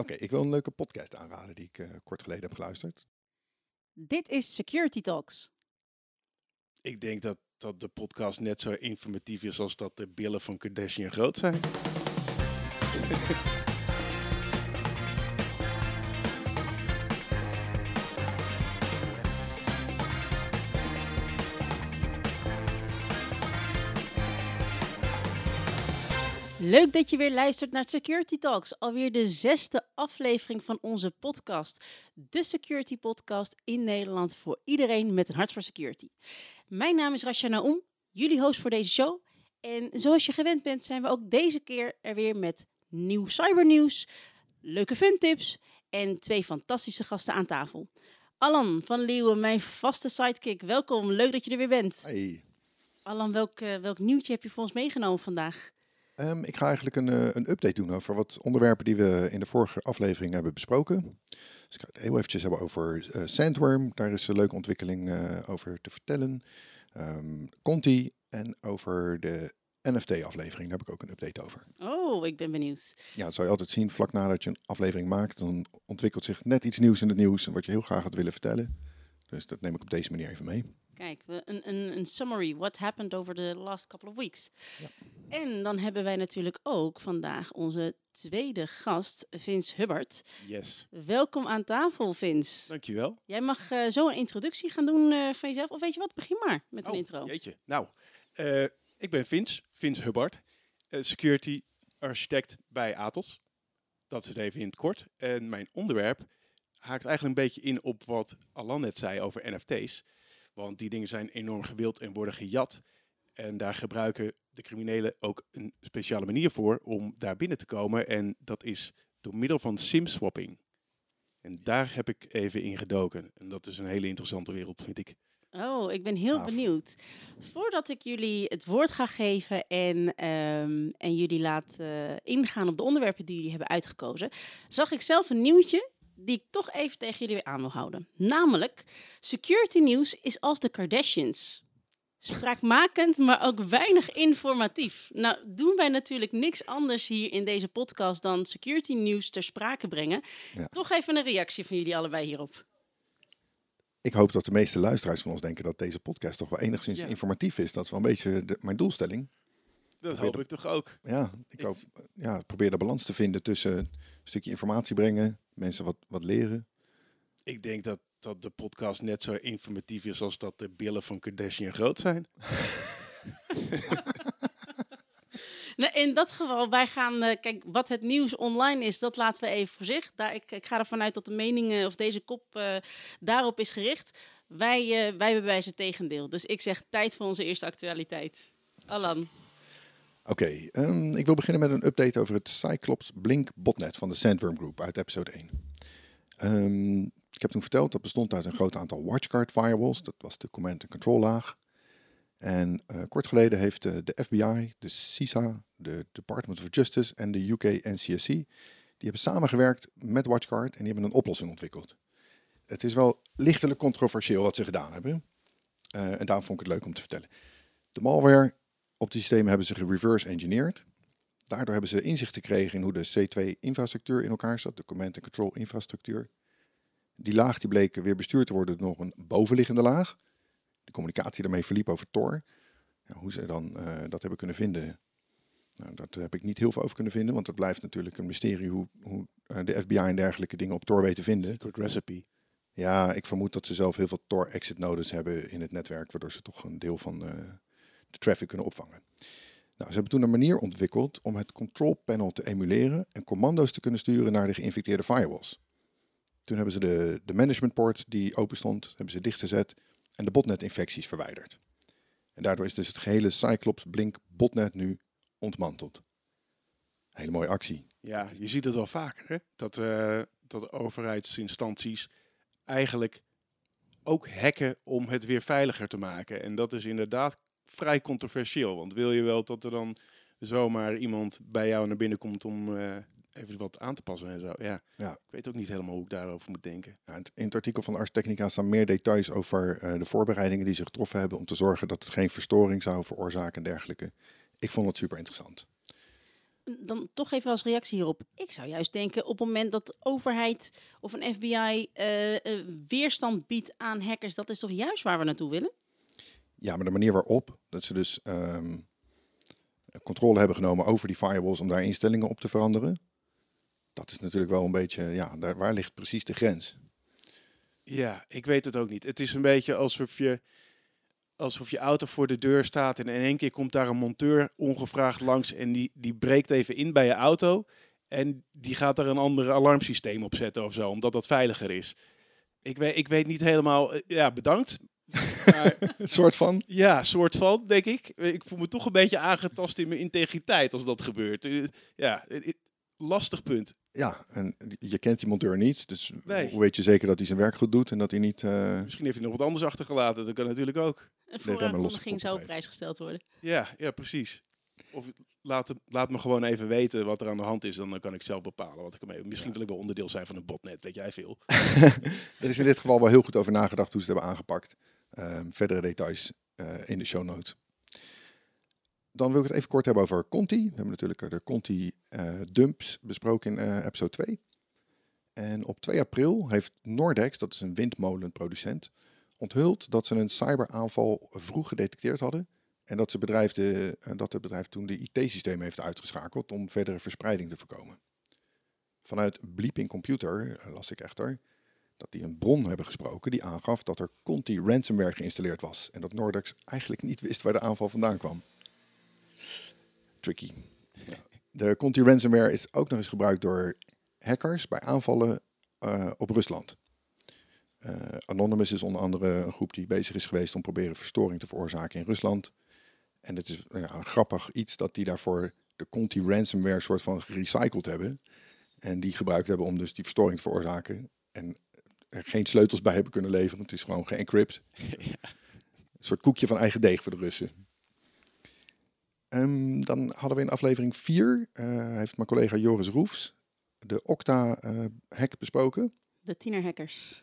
Oké, ik wil een leuke podcast aanraden die ik uh, kort geleden heb geluisterd. Dit is Security Talks. Ik denk dat, dat de podcast net zo informatief is als dat de billen van Kardashian groot zijn. Leuk dat je weer luistert naar Security Talks, alweer de zesde aflevering van onze podcast. De Security Podcast in Nederland voor iedereen met een hart voor security. Mijn naam is Rasha Naoum, jullie host voor deze show. En zoals je gewend bent, zijn we ook deze keer er weer met nieuw cybernieuws, leuke funtips en twee fantastische gasten aan tafel. Alan van Leeuwen, mijn vaste sidekick, welkom. Leuk dat je er weer bent. Hey. Alan, welk, uh, welk nieuwtje heb je voor ons meegenomen vandaag? Um, ik ga eigenlijk een, uh, een update doen over wat onderwerpen die we in de vorige aflevering hebben besproken. Dus ik ga het heel eventjes hebben over uh, Sandworm. Daar is een leuke ontwikkeling uh, over te vertellen. Um, Conti en over de NFT-aflevering. Daar heb ik ook een update over. Oh, ik ben benieuwd. Ja, dat zou je altijd zien. Vlak nadat je een aflevering maakt, dan ontwikkelt zich net iets nieuws in het nieuws. En wat je heel graag had willen vertellen. Dus dat neem ik op deze manier even mee. Kijk, een, een, een summary. What happened over the last couple of weeks. Ja. En dan hebben wij natuurlijk ook vandaag onze tweede gast, Vince Hubbard. Yes. Welkom aan tafel, Vince. Dankjewel. Jij mag uh, zo een introductie gaan doen uh, van jezelf. Of weet je wat, begin maar met oh, een intro. jeetje. Nou, uh, ik ben Vince, Vince Hubbard. security architect bij Atos. Dat is het even in het kort. En mijn onderwerp haakt eigenlijk een beetje in op wat Alan net zei over NFT's. Want die dingen zijn enorm gewild en worden gejat. En daar gebruiken de criminelen ook een speciale manier voor om daar binnen te komen. En dat is door middel van SIM-swapping. En daar heb ik even in gedoken. En dat is een hele interessante wereld, vind ik. Oh, ik ben heel benieuwd. Voordat ik jullie het woord ga geven en, um, en jullie laat uh, ingaan op de onderwerpen die jullie hebben uitgekozen, zag ik zelf een nieuwtje die ik toch even tegen jullie weer aan wil houden. Namelijk, security nieuws is als de Kardashians. Spraakmakend, maar ook weinig informatief. Nou, doen wij natuurlijk niks anders hier in deze podcast dan security nieuws ter sprake brengen. Ja. Toch even een reactie van jullie allebei hierop. Ik hoop dat de meeste luisteraars van ons denken dat deze podcast toch wel enigszins ja. informatief is. Dat is wel een beetje de, mijn doelstelling. Dat hoop ik toch ook. Ja, ik, ik hoop, ja, probeer de balans te vinden tussen een stukje informatie brengen, mensen wat, wat leren. Ik denk dat, dat de podcast net zo informatief is als dat de billen van Kardashian groot zijn. nou, in dat geval, wij gaan, uh, kijk, wat het nieuws online is, dat laten we even voor zich. Daar, ik, ik ga ervan uit dat de meningen of deze kop uh, daarop is gericht. Wij, uh, wij bewijzen het tegendeel. Dus ik zeg tijd voor onze eerste actualiteit. Alan. Oké, um, ik wil beginnen met een update over het Cyclops Blink botnet van de Sandworm Group uit episode 1. Um, ik heb toen verteld dat bestond uit een groot aantal watchguard firewalls, dat was de command and control laag. En uh, kort geleden heeft de, de, FBI, de CISA, de Department of Justice en de UK NCSC, die hebben samengewerkt met WatchGuard en die hebben een oplossing ontwikkeld. Het is wel lichtelijk controversieel wat ze gedaan hebben. Uh, en daarom vond ik het leuk om te vertellen. De malware op die systemen hebben ze gereverse engineerd. Daardoor hebben ze inzicht gekregen in hoe de C2-infrastructuur in elkaar zat, de command and control infrastructuur. Die laag die bleek weer bestuurd te worden door nog een bovenliggende laag. De communicatie daarmee verliep over Tor. Ja, hoe ze dan uh, dat hebben kunnen vinden, nou, dat heb ik niet heel veel over kunnen vinden, want het blijft natuurlijk een mysterie hoe, hoe uh, de FBI en dergelijke dingen op Tor weten vinden. Secret recipe. Ja, ik vermoed dat ze zelf heel veel Tor exit nodes hebben in het netwerk, waardoor ze toch een deel van uh, de traffic kunnen opvangen. Nou, ze hebben toen een manier ontwikkeld om het control panel te emuleren en commando's te kunnen sturen naar de geïnfecteerde firewalls. Toen hebben ze de, de managementport die open stond, hebben ze dichtgezet en de botnet-infecties verwijderd. En daardoor is dus het gehele Cyclops Blink botnet nu ontmanteld. Hele mooie actie. Ja, je ziet het wel vaker, hè? Dat, uh, dat overheidsinstanties eigenlijk ook hacken om het weer veiliger te maken. En dat is inderdaad vrij controversieel. Want wil je wel dat er dan zomaar iemand bij jou naar binnen komt om uh, even wat aan te passen en zo. Ja. ja. Ik weet ook niet helemaal hoe ik daarover moet denken. Ja, in het artikel van Arstechnica staan meer details over uh, de voorbereidingen die ze getroffen hebben om te zorgen dat het geen verstoring zou veroorzaken en dergelijke. Ik vond het super interessant. dan toch even als reactie hierop. Ik zou juist denken op het moment dat de overheid of een FBI eh, eh, weerstand biedt aan hackers, dat is toch juist waar we naartoe willen? Ja, maar de manier waarop, dat ze dus ehm, controle hebben genomen over die firewalls om daar instellingen op te veranderen. Dat is natuurlijk wel een beetje, ja, daar, waar ligt precies de grens? Ja, ik weet het ook niet. Het is een beetje alsof je, alsof je auto voor de deur staat en in één keer komt daar een monteur ongevraagd langs en die, die breekt even in bij je auto. En die gaat er een ander alarmsysteem op zetten of zo, omdat dat veiliger is. Ik weet, ik weet niet helemaal, eh, ja, bedankt. Maar, Een soort van. ja, soort van, denk ik. Ik voel me toch een beetje aangetast in mijn integriteit als dat gebeurt. Eh, Ja, eh, eh, lastig punt. Ja, en je kent die monteur niet, dus Nee. hoe weet je zeker dat hij zijn werk goed doet en dat hij niet... eh, Misschien heeft hij nog wat anders achtergelaten, dat kan natuurlijk ook. Een los zou op prijs gesteld worden. Ja, ja, precies. Of laat, laat me gewoon even weten wat er aan de hand is. Dan kan ik zelf bepalen wat ik ermee. Misschien wil ik wel onderdeel zijn van een botnet, weet jij veel. er is in dit geval wel heel goed over nagedacht hoe ze het hebben aangepakt. Ehm, verdere details eh, in de show notes. Dan wil ik het even kort hebben over Conti. We hebben natuurlijk de Conti eh, dumps besproken in eh, episode 2. En op 2 april heeft Nordex, dat is een windmolenproducent, onthuld dat ze een cyberaanval vroeg gedetecteerd hadden. En dat, ze bedrijf de, dat het bedrijf toen de IT-systemen heeft uitgeschakeld om verdere verspreiding te voorkomen. Vanuit Bleeping Computer las ik echter dat die een bron hebben gesproken die aangaf dat er Conti ransomware geïnstalleerd was. En dat Nordex eigenlijk niet wist waar de aanval vandaan kwam. Tricky. De Conti ransomware is ook nog eens gebruikt door hackers bij aanvallen eh, op Rusland. Eh, Anonymous is onder andere een groep die bezig is geweest om proberen verstoring te veroorzaken in Rusland. En het is nou een grappig iets dat die daarvoor de Conti ransomware soort van gerecycled hebben. En die gebruikt hebben om dus die verstoring te veroorzaken. En er geen sleutels bij hebben kunnen leveren. Het is gewoon geëncrypt. Een soort koekje van eigen deeg voor de Russen. Ehm, dan hadden we in aflevering 4, heeft mijn collega Joris Roefs, de Okta-hack besproken. De tienerhackers.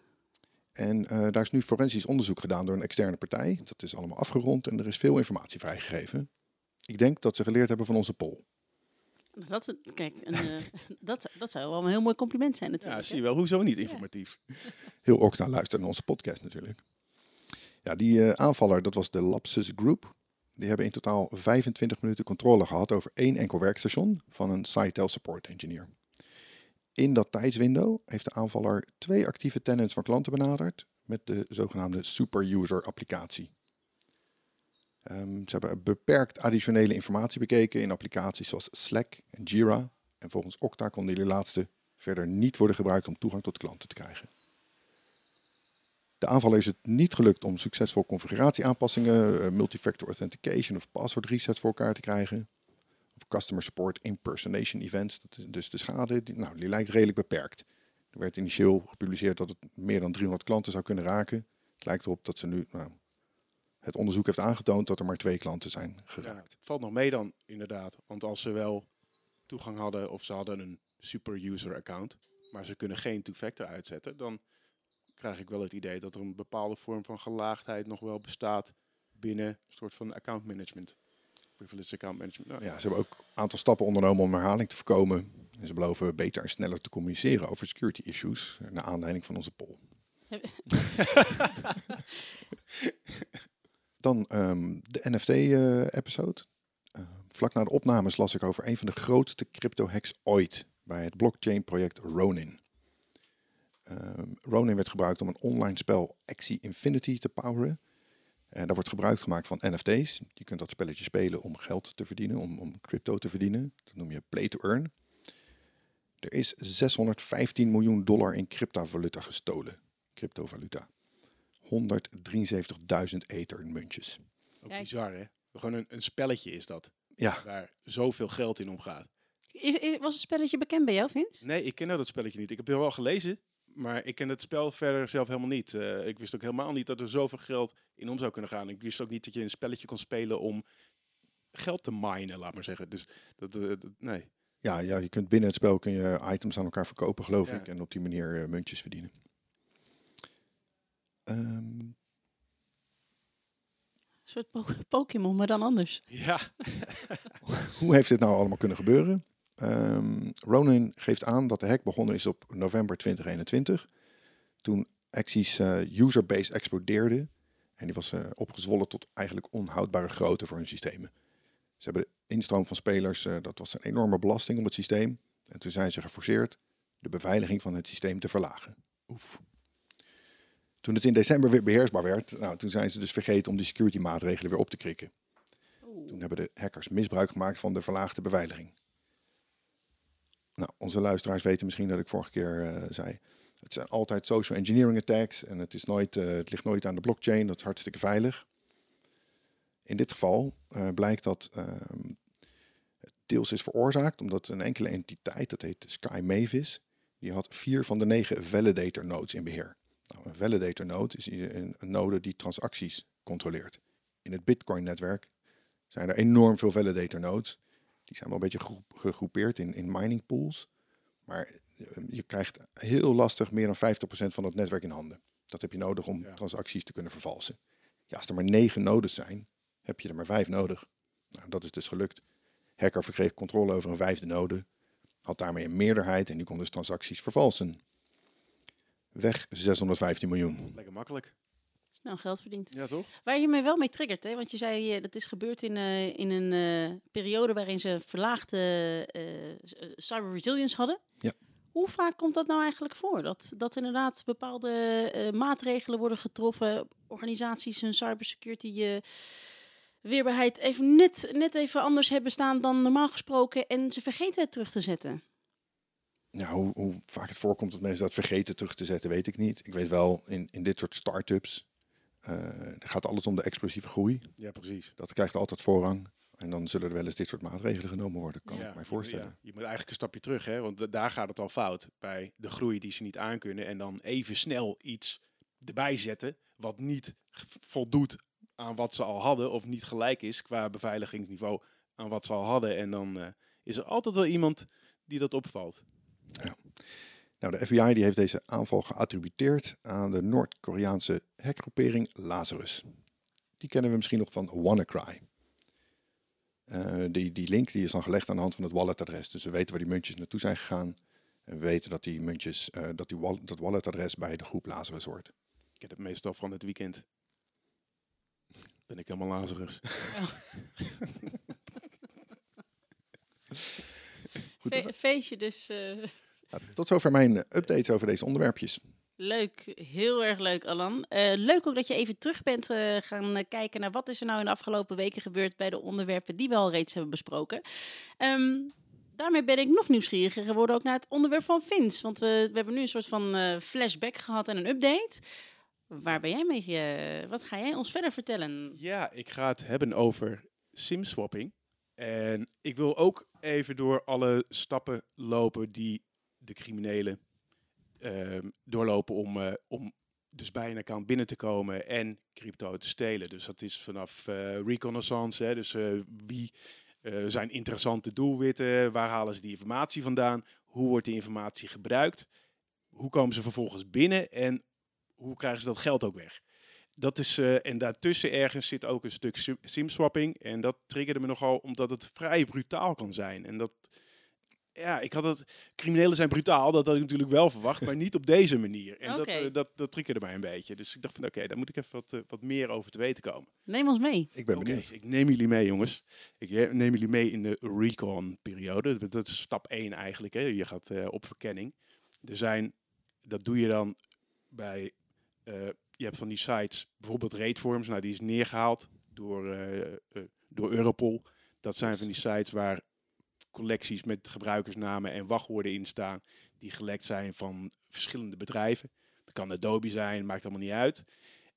En eh, daar is nu forensisch onderzoek gedaan door een externe partij. Dat is allemaal afgerond en er is veel informatie vrijgegeven. Ik denk dat ze geleerd hebben van onze poll. Dat, is- kijk, een, eh, dat, dat zou wel een heel mooi compliment zijn Ja, natuurlijk. zie je wel. Hoezo niet informatief? Heel Okta luistert naar onze podcast natuurlijk. Ja, die eh, aanvaller, dat was de Lapsus Group. Die hebben in totaal 25 minuten controle gehad over één enkel werkstation van een Sitel support engineer. In dat tijdswindow heeft de aanvaller twee actieve tenants van klanten benaderd met de zogenaamde superuser applicatie. Ehm, ze hebben beperkt additionele informatie bekeken in applicaties zoals Slack en Jira. En volgens Okta konden die laatste verder niet worden gebruikt om toegang tot klanten te krijgen. De aanvaller is het niet gelukt om succesvol configuratieaanpassingen, eh, multifactor authentication of password resets voor elkaar te krijgen. Of customer support impersonation events. Dus de schade, die, nou, lijkt redelijk beperkt. Er werd initieel gepubliceerd dat het meer dan 300 klanten zou kunnen raken. Het lijkt erop dat ze nu, nou, het onderzoek heeft aangetoond dat er maar twee klanten zijn Ja, geraakt. het valt nog mee dan, inderdaad. Want als ze wel toegang hadden of ze hadden een super user account, maar ze kunnen geen two-factor uitzetten, dan krijg ik wel het idee dat er een bepaalde vorm van gelaagdheid nog wel bestaat binnen een soort van account management. Privileged account management. Nou, Ja, ze hebben ook een aantal stappen ondernomen om herhaling te voorkomen. En ze beloven beter en sneller te communiceren over security issues, naar aanleiding van onze poll. Dan ehm, de NFT-episode. Eh, vlak na de opnames las ik over een van de grootste crypto-hacks ooit bij het blockchain-project Ronin. Ehm, Ronin werd gebruikt om een online spel Axie Infinity te poweren. En daar wordt gebruik gemaakt van NFT's. Je kunt dat spelletje spelen om geld te verdienen, om, om crypto te verdienen. Dat noem je play to earn. Er is 615 miljoen dollar in cryptovaluta gestolen. Cryptovaluta. 173.000 ethermuntjes. ook bizar hè? Gewoon een, een spelletje is dat, Ja, waar zoveel geld in omgaat. Is, is- was het spelletje bekend bij jou, Vince? Nee, ik ken dat spelletje niet. Ik heb het wel gelezen, maar ik ken het spel verder zelf helemaal niet. Eh, ik wist ook helemaal niet dat er zoveel geld in om zou kunnen gaan. Ik wist ook niet dat je een spelletje kon spelen om geld te minen, laat maar zeggen. Dus dat, eh, dat- nee. ja, ja, je kunt binnen het spel kun je items aan elkaar verkopen, geloof Ja. ik. En op die manier eh, muntjes verdienen. Ehm, Een soort po- Pokémon, maar dan anders. Ja, hoe heeft dit nou allemaal kunnen gebeuren? Ehm, Ronin geeft aan dat de hack begonnen is op november 2021. Toen Axie's uh, userbase explodeerde. En die was uh, opgezwollen tot eigenlijk onhoudbare grootte voor hun systemen. Ze hebben de instroom van spelers, uh, dat was een enorme belasting op het systeem. En toen zijn ze geforceerd de beveiliging van het systeem te verlagen. Oef. Toen het in december weer beheersbaar werd, nou, toen zijn ze dus vergeten om die security maatregelen weer op te krikken. Oeh. Toen hebben de hackers misbruik gemaakt van de verlaagde beveiliging. Nou, onze luisteraars weten misschien dat ik vorige keer uh, zei. Het zijn altijd social engineering attacks en het, is nooit, uh, het ligt nooit aan de blockchain. Dat is hartstikke veilig. In dit geval uh, blijkt dat ehm, het deels is veroorzaakt omdat een enkele entiteit, dat heet Sky Mavis, die had vier van de negen validator nodes in beheer. Nou, een validator node is een, een node die transacties controleert. In het Bitcoin-netwerk zijn er enorm veel validator nodes. Die zijn wel een beetje gegroepeerd in, in mining pools. Maar ehm, je krijgt heel lastig meer dan 50% van het netwerk in handen. Dat heb je nodig om ja. transacties te kunnen vervalsen. Ja, als er maar negen nodes zijn, heb je er maar vijf nodig. Nou, dat is dus gelukt. Hacker verkreeg controle over een vijfde node, had daarmee een meerderheid en die kon dus transacties vervalsen. Weg 615 miljoen. Lekker makkelijk. Snel geld verdiend. Ja, toch? Waar je mij wel mee triggert, hè? want je zei uh, dat is gebeurd in, uh, in een uh, periode waarin ze verlaagde cyber resilience hadden. Ja. Hoe vaak komt dat nou eigenlijk voor? Dat, dat inderdaad bepaalde maatregelen worden getroffen, organisaties hun cybersecurity weerbaarheid even net, net even anders hebben staan dan normaal gesproken en ze vergeten het terug te zetten? Nou, hoe, hoe, vaak het voorkomt dat mensen dat vergeten terug te zetten, weet ik niet. Ik weet wel, in, in dit soort start-ups uh, gaat alles om de explosieve groei. Ja, precies. Dat krijgt altijd voorrang. En dan zullen er wel eens dit soort maatregelen genomen worden, kan ja, ik mij voorstellen. Ja, je moet eigenlijk een stapje terug, hè? want daar gaat het al fout. Bij de groei die ze niet aankunnen. En dan even snel iets erbij zetten wat niet voldoet aan wat ze al hadden. Of niet gelijk is qua beveiligingsniveau aan wat ze al hadden. En dan uh, is er altijd wel iemand die dat opvalt. Ja. Nou, de FBI die heeft deze aanval geattributeerd aan de Noord-Koreaanse hackgroepering Lazarus. Die kennen we misschien nog van WannaCry. Uh, die, die link die is dan gelegd aan de hand van het walletadres. Dus we weten waar die muntjes naartoe zijn gegaan. En we weten dat die muntjes, uh, dat die wall dat walletadres bij de groep Lazarus hoort. Ik heb het meestal van het weekend. Ben ik helemaal Lazarus. Ja. Fe feestje dus. Uh... Nou, tot zover mijn updates over deze onderwerpjes. Leuk, heel erg leuk, Alan. Uh, leuk ook dat je even terug bent uh, gaan kijken naar wat is er nou in de afgelopen weken gebeurd bij de onderwerpen die we al reeds hebben besproken. Um, daarmee ben ik nog nieuwsgieriger geworden ook naar het onderwerp van Vince. Want we, we hebben nu een soort van uh, flashback gehad en een update. Waar ben jij mee? wat ga jij ons verder vertellen? Ja, ik ga het hebben over simswapping. En ik wil ook even door alle stappen lopen die de criminelen uh, doorlopen om, uh, om dus bij een account binnen te komen en crypto te stelen. Dus dat is vanaf uh, reconnaissance, hè, dus eh, wie zijn interessante doelwitten, waar halen ze die informatie vandaan, hoe wordt die informatie gebruikt, hoe komen ze vervolgens binnen en hoe krijgen ze dat geld ook weg. Dat is, uh, en daartussen ergens zit ook een stuk simswapping. En dat triggerde me nogal omdat het vrij brutaal kan zijn. En dat, ja, ik had het. Criminelen zijn brutaal, dat had ik natuurlijk wel verwacht, maar niet op deze manier. En okay. dat, uh, dat, dat triggerde mij een beetje. Dus ik dacht van oké, okay, daar moet ik even wat, uh, wat meer over te weten komen. Neem ons mee. Ik ben benieuwd. Okay, ik neem jullie mee, jongens. Ik neem jullie mee in de recon-periode. Dat is stap 1 eigenlijk. Hè. Je gaat uh, op verkenning. Er zijn, dat doe je dan bij. Je hebt van die sites, bijvoorbeeld Rateforms, nou die is neergehaald door, door Europol. Dat zijn van die sites waar collecties met gebruikersnamen en wachtwoorden in staan die gelekt zijn van verschillende bedrijven. Dat kan Adobe zijn, maakt allemaal niet uit.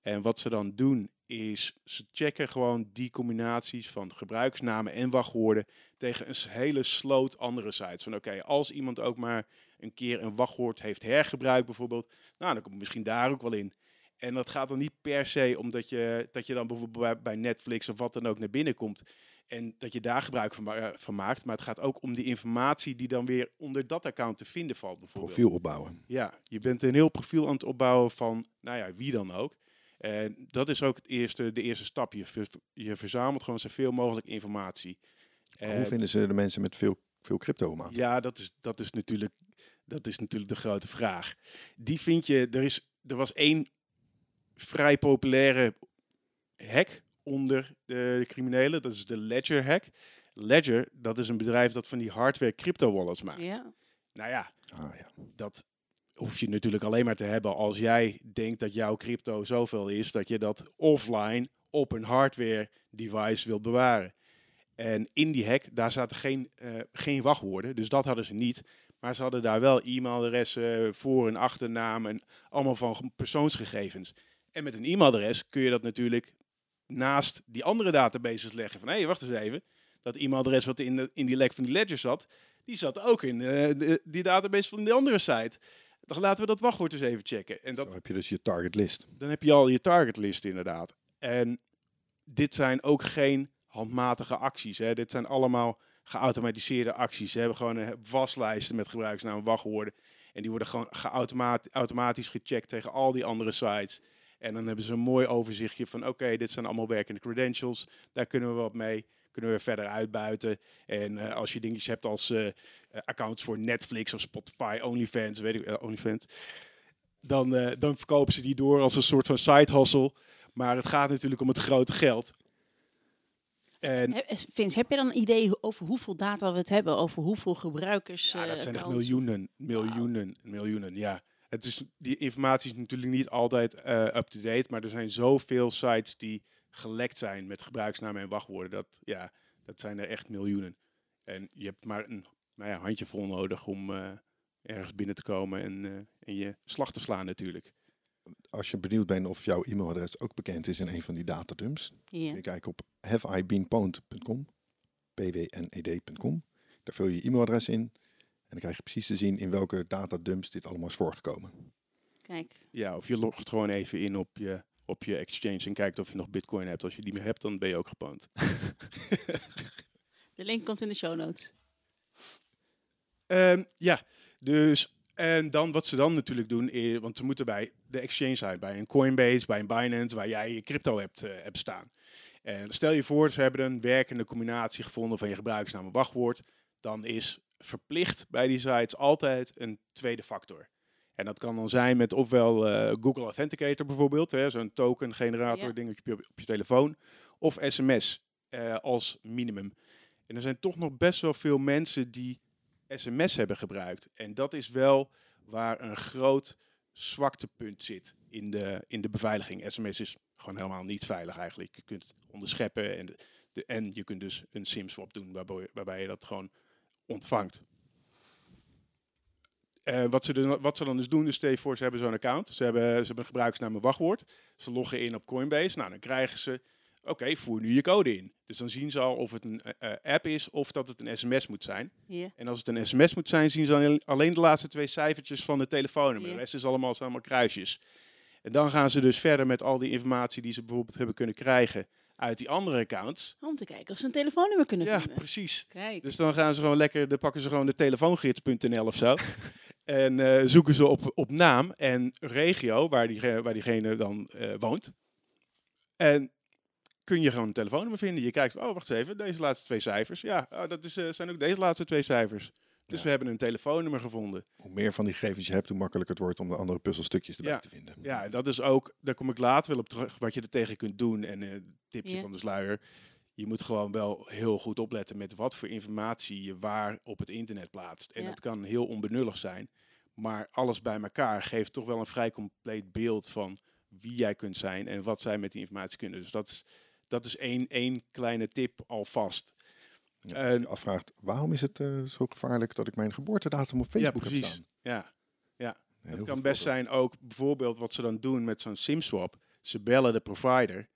En wat ze dan doen is ze checken gewoon die combinaties van gebruikersnamen en wachtwoorden tegen een hele sloot andere sites. Van oké, okay, als iemand ook maar een keer een wachtwoord heeft hergebruikt bijvoorbeeld, nou dan komt misschien daar ook wel in. En dat gaat dan niet per se omdat je, dat je dan bijvoorbeeld bij Netflix of wat dan ook naar binnen komt. En dat je daar gebruik van, uh, van, maakt. Maar het gaat ook om die informatie die dan weer onder dat account te vinden valt. Bijvoorbeeld. Profiel opbouwen. Ja, je bent een heel profiel aan het opbouwen van, nou ja, wie dan ook. En dat is ook het eerste, de eerste stap. Je, ver, je verzamelt gewoon zoveel mogelijk informatie. hoe vinden ze de mensen met veel veel crypto om aan. Ja, dat is, dat, is natuurlijk, dat is natuurlijk de grote vraag. Die vind je, er, is, er was één vrij populaire hack onder de criminelen. Dat is de Ledger hack. Ledger, dat is een bedrijf dat van die hardware crypto wallets maakt. Ja. Nou ja, Ah, ja. dat hoef je natuurlijk alleen maar te hebben als jij denkt dat jouw crypto zoveel is dat je dat offline op een hardware device wilt bewaren. En in die hack, daar zaten geen, eh, geen wachtwoorden, dus dat hadden ze niet. Maar ze hadden daar wel e-mailadressen, voor- en achternaam en allemaal van ge- persoonsgegevens. En met een e-mailadres kun je dat natuurlijk naast die andere databases leggen. Van hé, wacht eens even. Dat e-mailadres wat in, de, in die lek van die ledger zat, die zat ook in eh, de, die database van die andere site. Dan laten we dat wachtwoord eens even checken. En dat, Zo heb je dus je target list. dan heb je al je targetlist inderdaad. En dit zijn ook geen handmatige acties. Hè. Dit zijn allemaal geautomatiseerde acties. Ze hebben gewoon een waslijsten met gebruikersnaam en wachtwoorden. En die worden gewoon automatisch gecheckt tegen al die andere sites. En dan hebben ze een mooi overzichtje van oké, dit zijn allemaal werkende credentials. Daar kunnen we wat mee. Kunnen we verder uitbuiten. En eh, als je dingetjes hebt als eh, eh, accounts voor Netflix of Spotify, OnlyFans, weet ik, eh, OnlyFans. Dan, dan verkopen ze die door als een soort van side hustle. Maar het gaat natuurlijk om het grote geld. En Vince, heb je dan een idee over hoeveel data we het hebben? Over hoeveel gebruikers? ja, dat zijn echt miljoenen, miljoenen, miljoenen. Ja, het is, die informatie is natuurlijk niet altijd eh, up-to-date. Maar er zijn zoveel sites die gelekt zijn met gebruiksnamen en wachtwoorden. Dat, ja, dat zijn er echt miljoenen. En je hebt maar een nou ja, handjevol nodig om eh, ergens binnen te komen en, eh, en je slag te slaan natuurlijk. Als je benieuwd bent of jouw e-mailadres ook bekend is in een van die datadumps, Ja. kun je kijken op haveibeenpwned.com, pwned.com. Daar vul je je e-mailadres in dan krijg je precies te zien in welke datadumps dit allemaal is voorgekomen. Kijk, Ja, of je logt gewoon even in op je, op je exchange en kijkt of je nog bitcoin hebt. Als je die meer hebt, dan ben je ook gepand. de link komt in de show notes. Ehm, ja, dus en dan wat ze dan natuurlijk doen, is, want ze moeten bij de exchange zijn, bij een Coinbase, bij een Binance, waar jij je crypto hebt, eh, hebt staan. En stel je voor, ze hebben een werkende combinatie gevonden van je gebruikersnaam en wachtwoord, dan is verplicht bij die sites altijd een tweede factor. En dat kan dan zijn met ofwel eh, Google Authenticator bijvoorbeeld, zo'n token generator Ja. dingetje op je, op je telefoon, of sms eh, als minimum. En er zijn toch nog best wel veel mensen die sms hebben gebruikt. En dat is wel waar een groot zwaktepunt zit in de, in de beveiliging. SMS is gewoon helemaal niet veilig eigenlijk. Je kunt het onderscheppen en, de, de- en je kunt dus een SIM-swap doen waarbij, waarbij je dat gewoon ontvangt. Eh, wat, ze dan, wat ze dan dus doen, dus stel voor, ze hebben zo'n account. Ze hebben, ze hebben een gebruikersnaam en wachtwoord. Ze loggen in op Coinbase. Nou, dan krijgen ze, oké, voer nu je code in. Dus dan zien ze al of het een eh, eh, app is of dat het een sms moet zijn. En als het een sms moet zijn, zien ze alleen- de laatste twee cijfertjes van de telefoonnummer. De rest is allemaal, allemaal kruisjes. En dan gaan ze dus verder met al die informatie die ze bijvoorbeeld hebben kunnen krijgen uit die andere accounts. Om te kijken of ze een telefoonnummer kunnen Ja, vinden. precies. Kijk. Dus dan gaan ze gewoon lekker, dan pakken ze gewoon de telefoongids.nl of zo. en eh, zoeken ze op, op naam en regio waar, die, waar diegene dan eh, woont. En kun je gewoon een telefoonnummer vinden. Je kijkt, oh wacht eens even, deze laatste twee cijfers. Ja, oh, dat is, eh, zijn ook deze laatste twee cijfers. Dus Ja. we hebben een telefoonnummer gevonden. Hoe meer van die gegevens je hebt, hoe makkelijker het wordt om de andere puzzelstukjes erbij Ja. te vinden. Ja, en dat is ook, daar kom ik later wel op terug, wat je er tegen kunt doen. En eh tipje Ja. van de sluier. Je moet gewoon wel heel goed opletten met wat voor informatie je waar op het internet plaatst. En Ja. dat kan heel onbenullig zijn. Maar alles bij elkaar geeft toch wel een vrij compleet beeld van wie jij kunt zijn en wat zij met die informatie kunnen. Dus dat is, dat is één, één kleine tip alvast. Ja, als je je afvraagt, waarom is het eh, zo gevaarlijk dat ik mijn geboortedatum op Facebook heb precies. staan? Ja. Heel Het kan best voorbeeld. zijn ook bijvoorbeeld wat ze dan doen met zo'n SIM-swap. Ze bellen de provider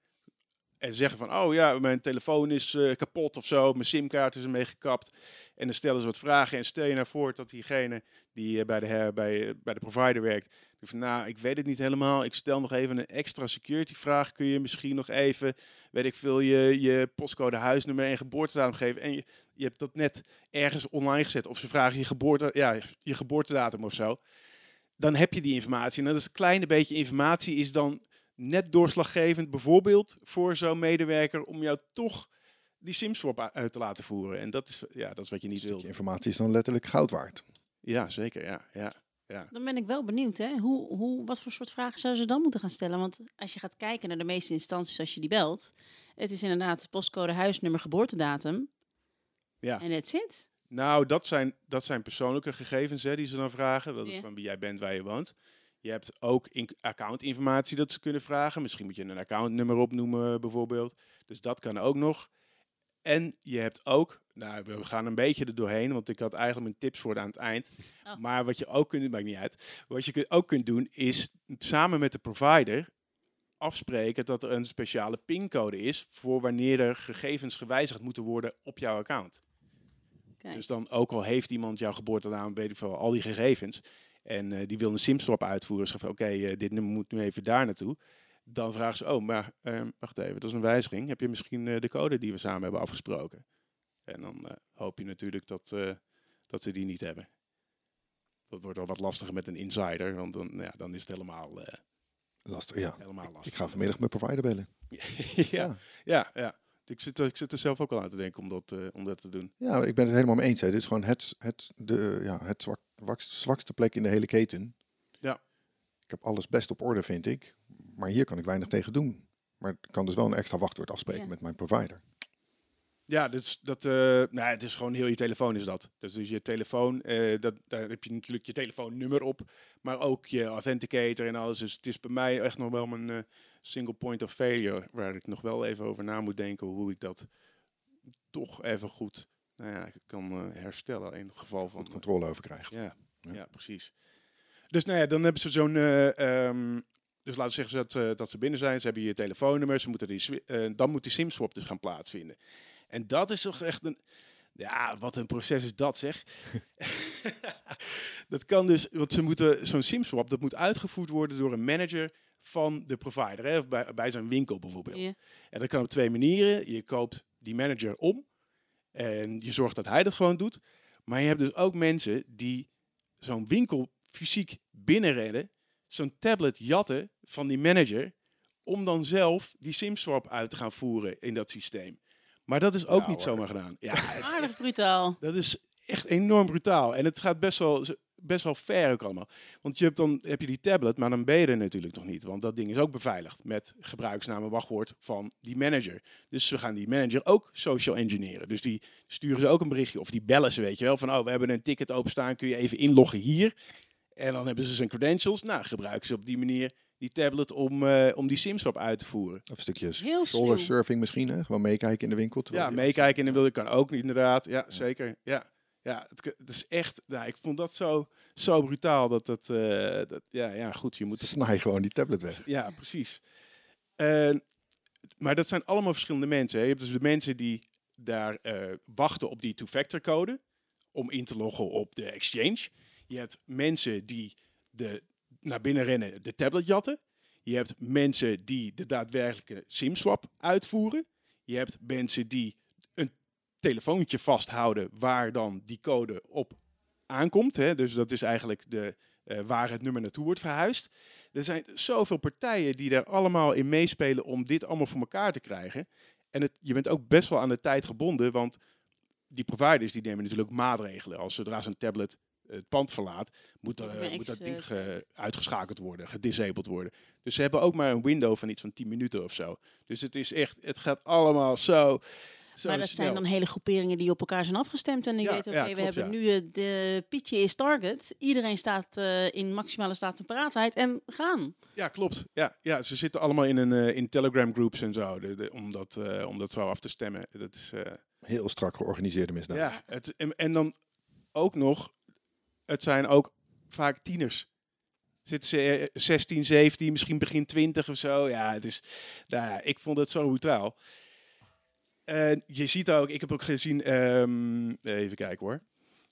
en zeggen van, oh ja, mijn telefoon is eh, kapot of zo, mijn SIM-kaart is ermee gekapt. En dan stellen ze wat vragen en stel je nou voor dat diegene die eh, bij, de, bij, eh, bij de provider werkt, die van, nou, ik weet het niet helemaal, ik stel nog even een extra security vraag, kun je misschien nog even, weet ik veel, je, je postcode, huisnummer en geboortedatum geven. En je, je hebt dat net ergens online gezet of ze vragen je, geboorte, ja, je geboortedatum of zo dan heb je die informatie. En dat is een kleine beetje informatie is dan net doorslaggevend, bijvoorbeeld voor zo'n medewerker, om jou toch die SIM-swap uit te laten voeren. En dat is, ja, dat is wat je niet wilt. informatie is dan letterlijk goud waard. Ja, zeker. Ja, ja, ja. Dan ben ik wel benieuwd, hè? Hoe, hoe, wat voor soort vragen zouden ze dan moeten gaan stellen? Want als je gaat kijken naar de meeste instanties als je die belt, het is inderdaad postcode, huisnummer, geboortedatum. Ja. En that's it. Nou, dat zijn, dat zijn persoonlijke gegevens hè, die ze dan vragen. Dat is Ja. van wie jij bent, waar je woont. Je hebt ook in accountinformatie dat ze kunnen vragen. Misschien moet je een accountnummer opnoemen bijvoorbeeld. Dus dat kan ook nog. En je hebt ook, nou we gaan een beetje er doorheen, want ik had eigenlijk mijn tips voor aan het eind. Oh. Maar wat je ook kunt, maakt niet uit. Wat je ook kunt doen is samen met de provider afspreken dat er een speciale pincode is voor wanneer er gegevens gewijzigd moeten worden op jouw account. Kijk. Dus dan ook al heeft iemand jouw geboortenaam, weet ik veel, al die gegevens. En eh, die wil een SIM-swap uitvoeren. Van oké, eh, dit nummer moet nu even daar naartoe. Dan vragen ze, oh, maar ehm, wacht even, dat is een wijziging. Heb je misschien eh, de code die we samen hebben afgesproken? En dan hoop je natuurlijk dat, dat ze die niet hebben. Dat wordt wel wat lastiger met een insider, want dan, ja, dan is het helemaal, Lastig, ja. helemaal lastig. Ik ga vanmiddag mijn provider bellen. ja, ja, ja. Ik zit, er- ik zit er zelf ook al aan te denken om dat, om dat te doen. Ja, ik ben het helemaal mee eens. Hè. Dit is gewoon het, het, de, ja, het zwak, zwakste plek in de hele keten. Ja. Ik heb alles best op orde, vind ik. Maar hier kan ik weinig tegen doen. Maar ik kan dus wel een extra wachtwoord afspreken Ja. met mijn provider. Ja, dat is, dat, eh, nou, het is gewoon heel je telefoon is dat. Dus, dus je telefoon, eh, dat, daar heb je natuurlijk je telefoonnummer op, maar ook je authenticator en alles. Dus het is bij mij echt nog wel mijn eh, single point of failure, waar ik nog wel even over na moet denken hoe ik dat toch even goed nou ja, kan eh, herstellen in het geval van... Goed controle over krijgt. Ja, Ja. ja. precies. Dus nou ja, dan hebben ze zo'n. eh, ehm, dus laten we zeggen dat, eh, dat ze binnen zijn. Ze hebben je telefoonnummer. Ze moeten die, eh, dan moet die SIM-swap dus gaan plaatsvinden. En dat is toch echt een. Ja, wat een proces is dat zeg. dat kan dus, want ze moeten zo'n SIM-swap, dat moet uitgevoerd worden door een manager van de provider. Hè, bij, bij zo'n winkel bijvoorbeeld. En dat kan op twee manieren. Je koopt die manager om en je zorgt dat hij dat gewoon doet. Maar je hebt dus ook mensen die zo'n winkel fysiek binnenrennen, zo'n tablet jatten van die manager, om dan zelf die SIM-swap uit te gaan voeren in dat systeem. Maar dat is ook Ja, niet hoor. zomaar gedaan. Ja, het- Aardig brutaal. dat is echt enorm brutaal. En het gaat best wel, best wel ver ook allemaal. Want je hebt dan heb je die tablet, maar dan ben je er natuurlijk nog niet. Want dat ding is ook beveiligd met gebruiksnaam en wachtwoord van die manager. Dus ze gaan die manager ook social engineeren. Dus die sturen ze ook een berichtje. Of die bellen ze, weet je wel. Van, oh, we hebben een ticket openstaan. Kun je even inloggen hier? En dan hebben ze zijn credentials. Nou, gebruiken ze op die manier die tablet om, eh, om die SIM-swap uit te voeren. Of een stukje Heel shoulder surfing misschien. Hè? Gewoon meekijken in de winkel. terwijl Ja, meekijken in de wilde kan ook inderdaad. Ja, zeker. Ja, ja het, is echt. Nou, ik vond dat zo, zo brutaal dat het. eh, dat, ja, ja, goed. Je moet het. Snij gewoon die tablet weg. Ja, precies. Maar dat zijn allemaal verschillende mensen. Hè. Je hebt dus de mensen die daar eh, wachten op die two-factor code om in te loggen op de exchange. Je hebt mensen die de, naar binnen rennen de tablet jatten. Je hebt mensen die de daadwerkelijke SIM-swap uitvoeren. Je hebt mensen die telefoontje vasthouden waar dan die code op aankomt. Hè. Dus dat is eigenlijk de, eh, waar het nummer naartoe wordt verhuisd. Er zijn zoveel partijen die daar allemaal in meespelen om dit allemaal voor elkaar te krijgen. En het, je bent ook best wel aan de tijd gebonden, want die providers die nemen natuurlijk maatregelen. Als zodra zo'n tablet het pand verlaat, moet, er, Moet moet dat ding eh, ge- uitgeschakeld worden, gedisabled worden. Dus ze hebben ook maar een window van iets van 10 minuten of zo. Dus het is echt, het gaat allemaal zo. Zo Maar dat snel. zijn dan hele groeperingen die op elkaar zijn afgestemd. En die Ja, weten, ja, oké, we hebben ja. nu eh, de Pietje is target. Iedereen staat eh, in maximale staat van paraatheid en gaan. Ja, klopt. Ja, ja, ze zitten allemaal in, een, eh, in Telegram groups en zo, de, de- om, dat, eh, om dat zo af te stemmen. Dat is, eh, Heel strak georganiseerde misdaad. Ja, het, en, en dan ook nog, het zijn ook vaak tieners. Zitten ze eh, 16, 17, misschien begin 20 of zo. Ja, het is, nou ja, ik vond het zo brutaal. En je ziet ook, ik heb ook gezien, ehm, even kijken hoor.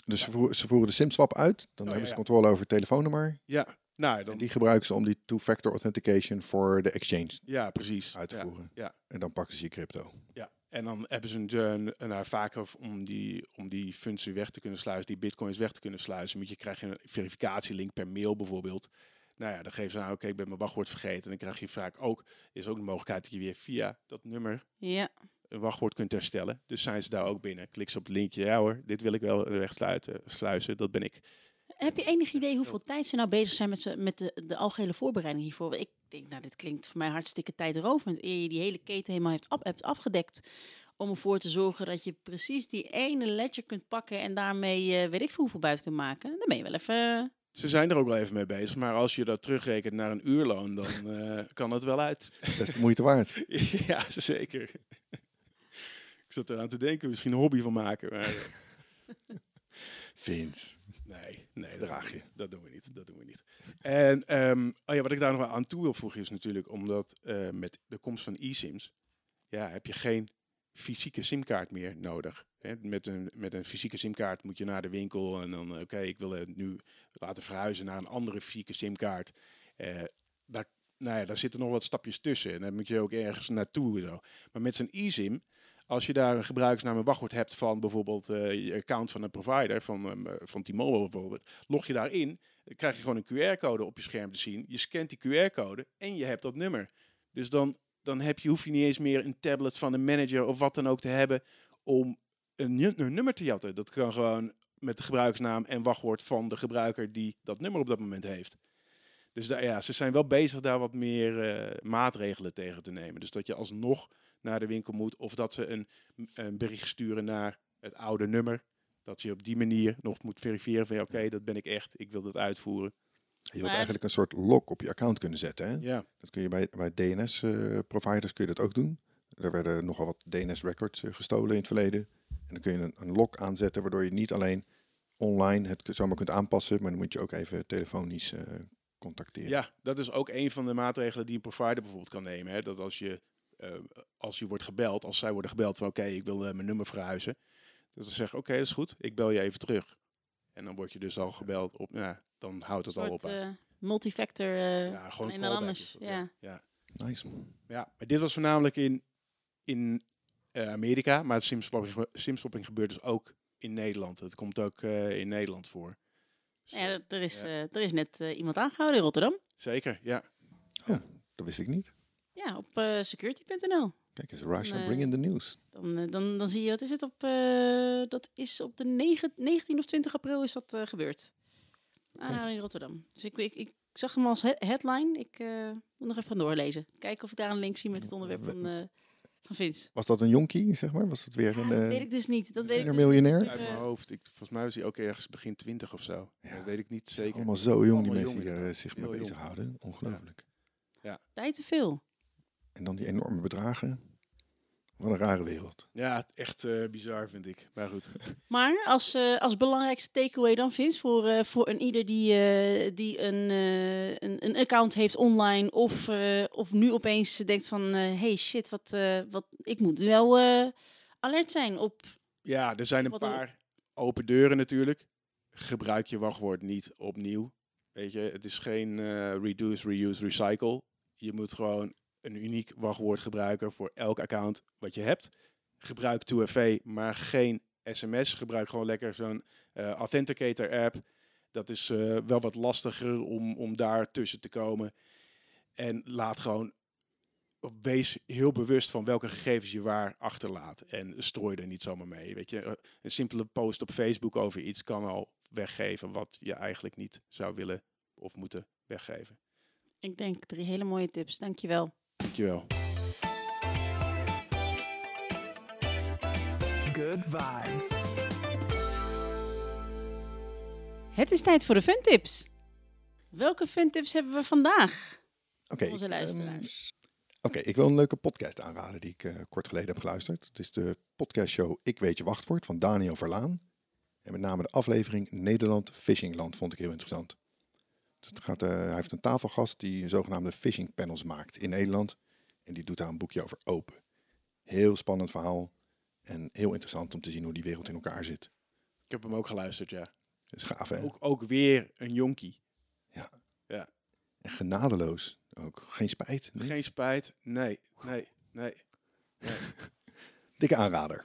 Dus ze voeren, ze voeren de SIM-swap uit. Dan Oh, hebben ja, ze ja. controle over het telefoonnummer. Ja, nou En dan, die gebruiken ze om die two-factor authentication voor de exchange ja, precies. uit te Ja, voeren. ja. En dan pakken ze je crypto. Ja, en dan hebben ze een, een, een vaker om die, om die funds weg te kunnen sluizen, die bitcoins weg te kunnen sluizen, moet je, krijg je een verificatielink per mail bijvoorbeeld. Nou ja, dan geven ze aan, oké, ik ben mijn wachtwoord vergeten. En dan krijg je vaak ook, is ook de mogelijkheid dat je weer via dat nummer Ja, een wachtwoord kunt herstellen. Dus zijn ze daar ook binnen. Klik ze op het linkje. Ja hoor, dit wil ik wel wegsluiten. Sluizen, dat ben ik. Heb je enig idee hoeveel tijd ze nou bezig zijn met, ze, met de, de algehele voorbereiding hiervoor? Ik denk, nou, dit klinkt voor mij hartstikke tijdrovend. Eer je die hele keten helemaal hebt, af, hebt afgedekt. Om ervoor te zorgen dat je precies die ene ledger kunt pakken. En daarmee, uh, weet ik veel hoeveel buiten kunt maken. Dan ben je wel even... Ze zijn er ook wel even mee bezig. Maar als je dat terugrekent naar een uurloon, dan uh, kan het wel uit. Dat is de moeite waard. ja, zeker. Ik zat eraan te denken, misschien een hobby van maken. Maar, Vince. Nee, nee, dat draag je. Dat doen we niet. Dat doen we niet. En um, oh ja, wat ik daar nog wel aan toe wil voegen is natuurlijk, omdat uh, met de komst van e-sims, ja, heb je geen fysieke simkaart meer nodig. Hè? Met, een, met een fysieke simkaart moet je naar de winkel en dan, oké, okay, ik wil het nu laten verhuizen naar een andere fysieke simkaart. Uh, daar, nou ja, daar zitten nog wat stapjes tussen en dan moet je ook ergens naartoe. Zo. Maar met zo'n e-sim, als je daar een gebruikersnaam en wachtwoord hebt van bijvoorbeeld uh, je account van een provider, van, um, van T-Mobile bijvoorbeeld, log je daarin, dan krijg je gewoon een QR-code op je scherm te zien. Je scant die QR-code en je hebt dat nummer. Dus dan, dan heb je, hoef je niet eens meer een tablet van een manager of wat dan ook te hebben om een, nummer te jatten. Dat kan gewoon met de gebruikersnaam en wachtwoord van de gebruiker die dat nummer op dat moment heeft. Dus daar, ja, ze zijn wel bezig daar wat meer maatregelen tegen te nemen. Dus dat je alsnog naar de winkel moet. Of dat ze een, een bericht sturen naar het oude nummer. Dat je op die manier nog moet verifiëren van oké, okay, dat ben ik echt. Ik wil dat uitvoeren. Je wilt eigenlijk een soort lock op je account kunnen zetten. Hè? Ja. Dat kun je bij, bij DNS-providers uh, kun je dat ook doen. Er werden nogal wat DNS-records uh, gestolen in het verleden. En dan kun je een, een lock aanzetten, waardoor je niet alleen online het zomaar kunt aanpassen, maar dan moet je ook even telefonisch uh, contacteren. Ja, dat is ook een van de maatregelen die een provider bijvoorbeeld kan nemen. Hè? Dat als je, als je wordt gebeld, als zij worden gebeld van oké, okay, ik wil uh, mijn nummer verhuizen. Dat ze zeggen, oké, okay, dat is goed, ik bel je even terug. En dan word je dus al gebeld op, ja, dan houdt het soort, al op. Uh, multifactor uh, ja, gewoon en dan anders. Dat, ja. ja. Nice. Ja, maar dit was voornamelijk in, in uh, Amerika, maar simswapping, simswapping gebeurt dus ook in Nederland. Het komt ook uh, in Nederland voor. Dus, ja, er is, ja. er is net iemand aangehouden in Rotterdam. Zeker, ja. Oh, dat wist ik niet. Ja, op security.nl. Kijk eens, Russia dan, bring in the news. Dan, dan, dan zie je, wat is het op, uh, dat is op de 9, 19 of 20 april is dat uh, gebeurd. Okay. Ah, in Rotterdam. Dus ik, ik, ik zag hem als he headline. Ik uh, moet nog even gaan doorlezen. Kijken of ik daar een link zie met het onderwerp van, van Vince. Was dat een jonkie, zeg maar? Was het weer ja, een... dat weet ik dus niet. Dat weet ik een miljonair? Dus Uit mijn hoofd. Ik, volgens mij was hij ook ergens begin 20 of zo. Ja. Dat weet ik niet zeker. Allemaal zo jong die mensen die zich mee bezighouden. Ongelooflijk. Ja. ja. Tijd te veel. En dan die enorme bedragen. Wat een rare wereld. Ja, echt uh, bizar vind ik. Maar goed. Maar als, uh, als belangrijkste takeaway dan, Vince, voor, uh, voor een ieder die, die een, een, een account heeft online of, of nu opeens denkt van, hey shit, wat, wat, ik moet wel alert zijn op... Ja, er zijn een paar open deuren natuurlijk. Gebruik je wachtwoord niet opnieuw. Weet je, het is geen reduce, reuse, recycle. Je moet gewoon een uniek wachtwoord gebruiken voor elk account wat je hebt. Gebruik 2FA, maar geen sms. Gebruik gewoon lekker zo'n uh, Authenticator app. Dat is uh, wel wat lastiger om, om daar tussen te komen. En laat gewoon, wees heel bewust van welke gegevens je waar achterlaat. En strooi er niet zomaar mee. Weet je, een simpele post op Facebook over iets kan al weggeven wat je eigenlijk niet zou willen of moeten weggeven. Ik denk drie hele mooie tips. Dankjewel. Dankjewel. Good vibes. Het is tijd voor de funtips. Welke funtips hebben we vandaag? Oké. Onze luisteraars. Um, Oké, okay, ik wil een leuke podcast aanraden die ik uh, kort geleden heb geluisterd. Het is de podcastshow Ik Weet Je Wachtwoord van Daniel Verlaan. En met name de aflevering Nederland Fishingland vond ik heel interessant. Het gaat, uh, hij heeft een tafelgast die zogenaamde phishing panels maakt in Nederland. En die doet daar een boekje over open. Heel spannend verhaal. En heel interessant om te zien hoe die wereld in elkaar zit. Ik heb hem ook geluisterd, ja. Dat is gaaf, hè? Ook, ook weer een jonkie. Ja. ja. En genadeloos ook. Geen spijt. Geen spijt. Nee, nee, nee. nee. Dikke aanrader.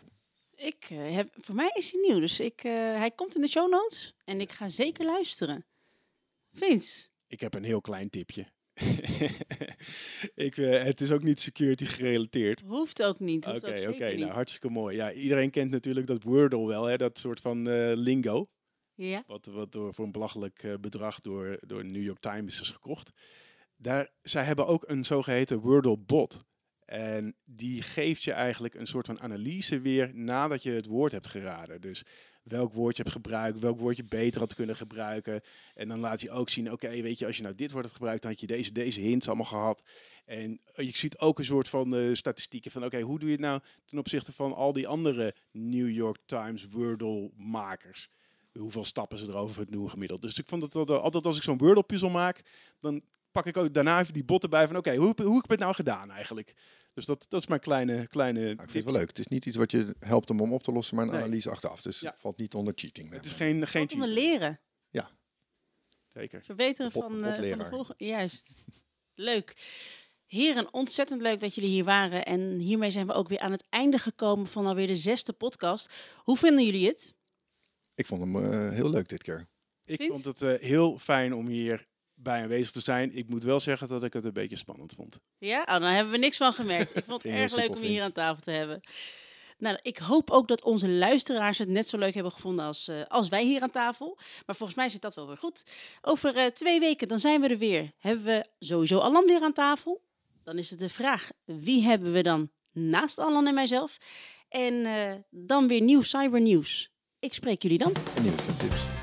Ik uh, heb, voor mij is hij nieuw, dus ik, uh, hij komt in de show notes en ik ga zeker luisteren. Vince? Ik heb een heel klein tipje. ik, uh, het is ook niet security gerelateerd. Hoeft ook niet. Oké, oké. nou, hartstikke mooi. Ja, iedereen kent natuurlijk dat Wordle wel, hè, dat soort van uh, lingo. Ja. Wat, wat door, voor een belachelijk uh, bedrag door, door New York Times is gekocht. Daar, zij hebben ook een zogeheten Wordle bot. En die geeft je eigenlijk een soort van analyse weer nadat je het woord hebt geraden. Dus welk woord je hebt gebruikt, welk woord je beter had kunnen gebruiken. En dan laat je ook zien, oké, weet je, als je nou dit woord had gebruikt, dan had je deze, deze hints allemaal gehad. En je ziet ook een soort van uh, statistieken van, oké, hoe doe je het nou ten opzichte van al die andere New York Times Wordle-makers? Hoeveel stappen ze erover het nieuwe gemiddeld. Dus ik vond het altijd als ik zo'n Wordle-puzzel maak, dan pak ik ook daarna even die botten bij van, oké, hoe, hoe heb ik het nou gedaan eigenlijk? Dus dat, dat is mijn kleine... kleine nou, ik vind het wel leuk. Het is niet iets wat je helpt om, om op te lossen, maar een analyse achteraf. Dus het valt niet onder cheating. Het is geen, geen onder leren. Ja. Zeker. Verbeteren Bot, van, uh, van de volgende... Juist. leuk. Heren, ontzettend leuk dat jullie hier waren. En hiermee zijn we ook weer aan het einde gekomen van alweer de zesde podcast. Hoe vinden jullie het? Ik vond hem uh, heel leuk dit keer. Ik Vindt? vond het uh, heel fijn om hier bij aanwezig te zijn. Ik moet wel zeggen dat ik het een beetje spannend vond. Ja, oh, dan hebben we niks van gemerkt. Ik vond het erg leuk om je hier aan tafel te hebben. Nou, ik hoop ook dat onze luisteraars het net zo leuk hebben gevonden als, uh, als wij hier aan tafel. Maar volgens mij zit dat wel weer goed. Over uh, twee weken, dan zijn we er weer. Hebben we sowieso Alan weer aan tafel? Dan is het de vraag, wie hebben we dan naast Alan en mijzelf? En uh, dan weer nieuw cybernieuws. Ik spreek jullie dan. Tips.